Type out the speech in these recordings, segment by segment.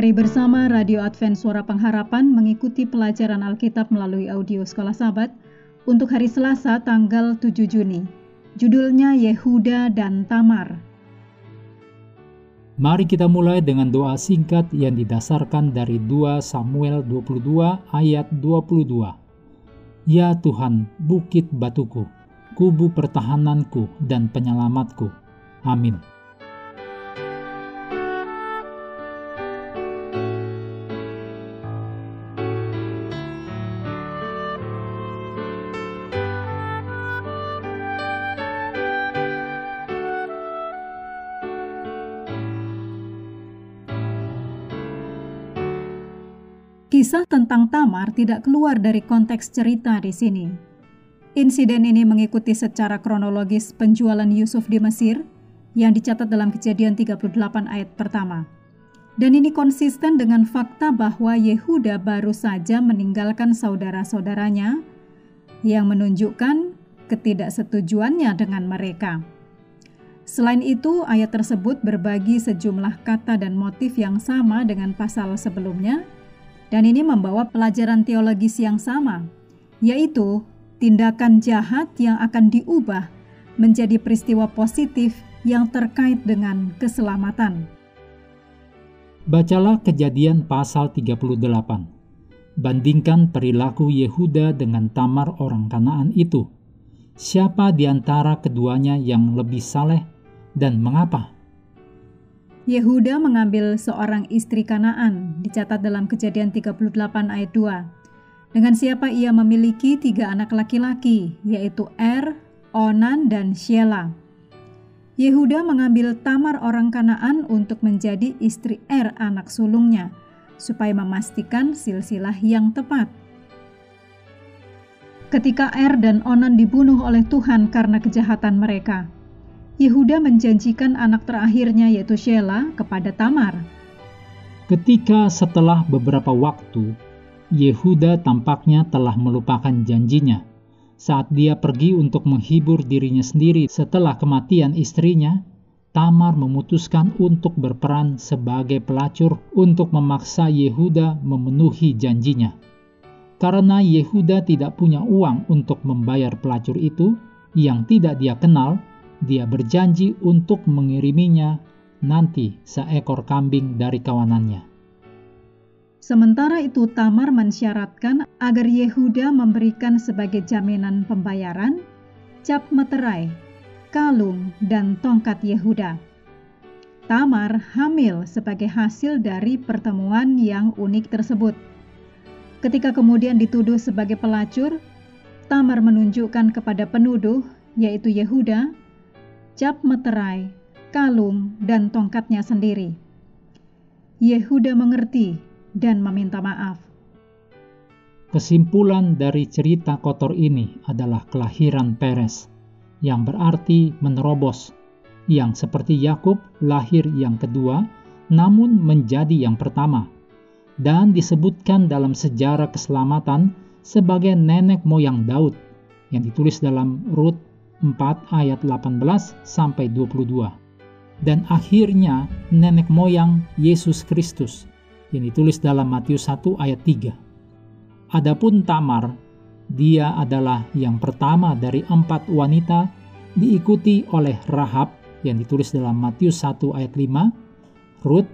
Mari bersama Radio Advent Suara Pengharapan mengikuti pelajaran Alkitab melalui audio Sekolah Sabat untuk hari Selasa tanggal 7 Juni. Judulnya Yehuda dan Tamar. Mari kita mulai dengan doa singkat yang didasarkan dari 2 Samuel 22 ayat 22. Ya Tuhan, bukit batuku, kubu pertahananku dan penyelamatku. Amin. Kisah tentang Tamar tidak keluar dari konteks cerita di sini. Insiden ini mengikuti secara kronologis penjualan Yusuf di Mesir yang dicatat dalam kejadian 38 ayat pertama. Dan ini konsisten dengan fakta bahwa Yehuda baru saja meninggalkan saudara-saudaranya yang menunjukkan ketidaksetujuannya dengan mereka. Selain itu, ayat tersebut berbagi sejumlah kata dan motif yang sama dengan pasal sebelumnya, dan ini membawa pelajaran teologis yang sama, yaitu tindakan jahat yang akan diubah menjadi peristiwa positif yang terkait dengan keselamatan. Bacalah kejadian pasal 38. Bandingkan perilaku Yehuda dengan Tamar orang Kanaan itu. Siapa di antara keduanya yang lebih saleh dan mengapa? Yehuda mengambil seorang istri Kanaan, dicatat dalam kejadian 38 ayat 2. Dengan siapa ia memiliki tiga anak laki-laki, yaitu Er, Onan, dan Shelah. Yehuda mengambil Tamar orang Kanaan untuk menjadi istri Er anak sulungnya, supaya memastikan silsilah yang tepat. Ketika Er dan Onan dibunuh oleh Tuhan karena kejahatan mereka, Yehuda menjanjikan anak terakhirnya yaitu Shelah kepada Tamar. Ketika setelah beberapa waktu, Yehuda tampaknya telah melupakan janjinya. Saat dia pergi untuk menghibur dirinya sendiri setelah kematian istrinya, Tamar memutuskan untuk berperan sebagai pelacur untuk memaksa Yehuda memenuhi janjinya. Karena Yehuda tidak punya uang untuk membayar pelacur itu yang tidak dia kenal, dia berjanji untuk mengiriminya nanti seekor kambing dari kawanannya. Sementara itu Tamar mensyaratkan agar Yehuda memberikan sebagai jaminan pembayaran cap meterai, kalung, dan tongkat Yehuda. Tamar hamil sebagai hasil dari pertemuan yang unik tersebut. Ketika kemudian dituduh sebagai pelacur, Tamar menunjukkan kepada penuduh, yaitu Yehuda, cap meterai, kalung, dan tongkatnya sendiri. Yehuda mengerti dan meminta maaf. Kesimpulan dari cerita kotor ini adalah kelahiran Peres, yang berarti menerobos, yang seperti Yakub lahir yang kedua, namun menjadi yang pertama, dan disebutkan dalam sejarah keselamatan sebagai nenek moyang Daud, yang ditulis dalam Rut 4 ayat 18 sampai 22. Dan akhirnya nenek moyang Yesus Kristus yang ditulis dalam Matius 1 ayat 3. Adapun Tamar, dia adalah yang pertama dari empat wanita diikuti oleh Rahab yang ditulis dalam Matius 1 ayat 5, Ruth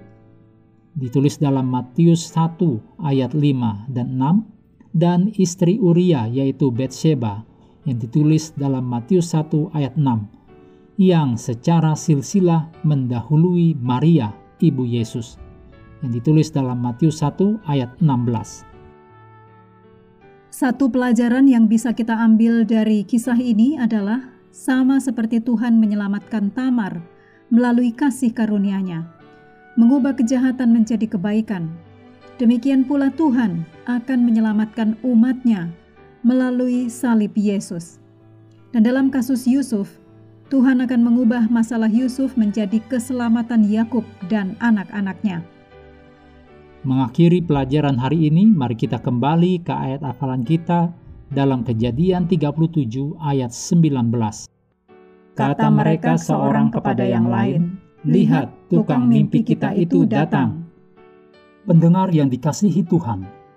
ditulis dalam Matius 1 ayat 5 dan 6, dan istri Uria yaitu Betsheba yang ditulis dalam Matius 1 ayat 6 yang secara silsilah mendahului Maria, ibu Yesus, yang ditulis dalam Matius 1 ayat 16. Satu pelajaran yang bisa kita ambil dari kisah ini adalah sama seperti Tuhan menyelamatkan Tamar melalui kasih karunia-Nya, mengubah kejahatan menjadi kebaikan. Demikian pula Tuhan akan menyelamatkan umatnya melalui salib Yesus. Dan dalam kasus Yusuf, Tuhan akan mengubah masalah Yusuf menjadi keselamatan Yakub dan anak-anaknya. Mengakhiri pelajaran hari ini, mari kita kembali ke ayat hafalan kita dalam Kejadian 37 ayat 19. Kata mereka seorang kepada yang lain, "Lihat, tukang mimpi kita itu datang." Pendengar yang dikasihi Tuhan,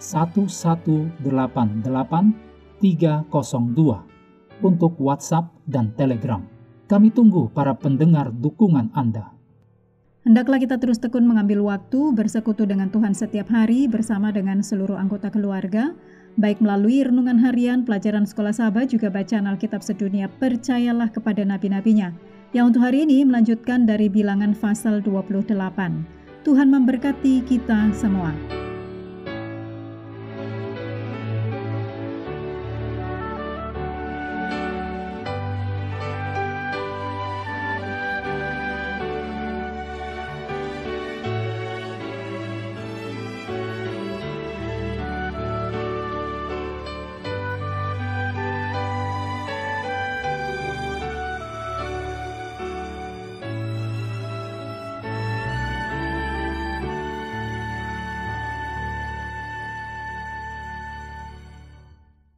1188 302 untuk WhatsApp dan Telegram. Kami tunggu para pendengar dukungan Anda. Hendaklah kita terus tekun mengambil waktu bersekutu dengan Tuhan setiap hari bersama dengan seluruh anggota keluarga, baik melalui renungan harian, pelajaran sekolah sahabat, juga bacaan Alkitab sedunia, percayalah kepada nabi-nabinya, yang untuk hari ini melanjutkan dari bilangan pasal 28. Tuhan memberkati kita semua.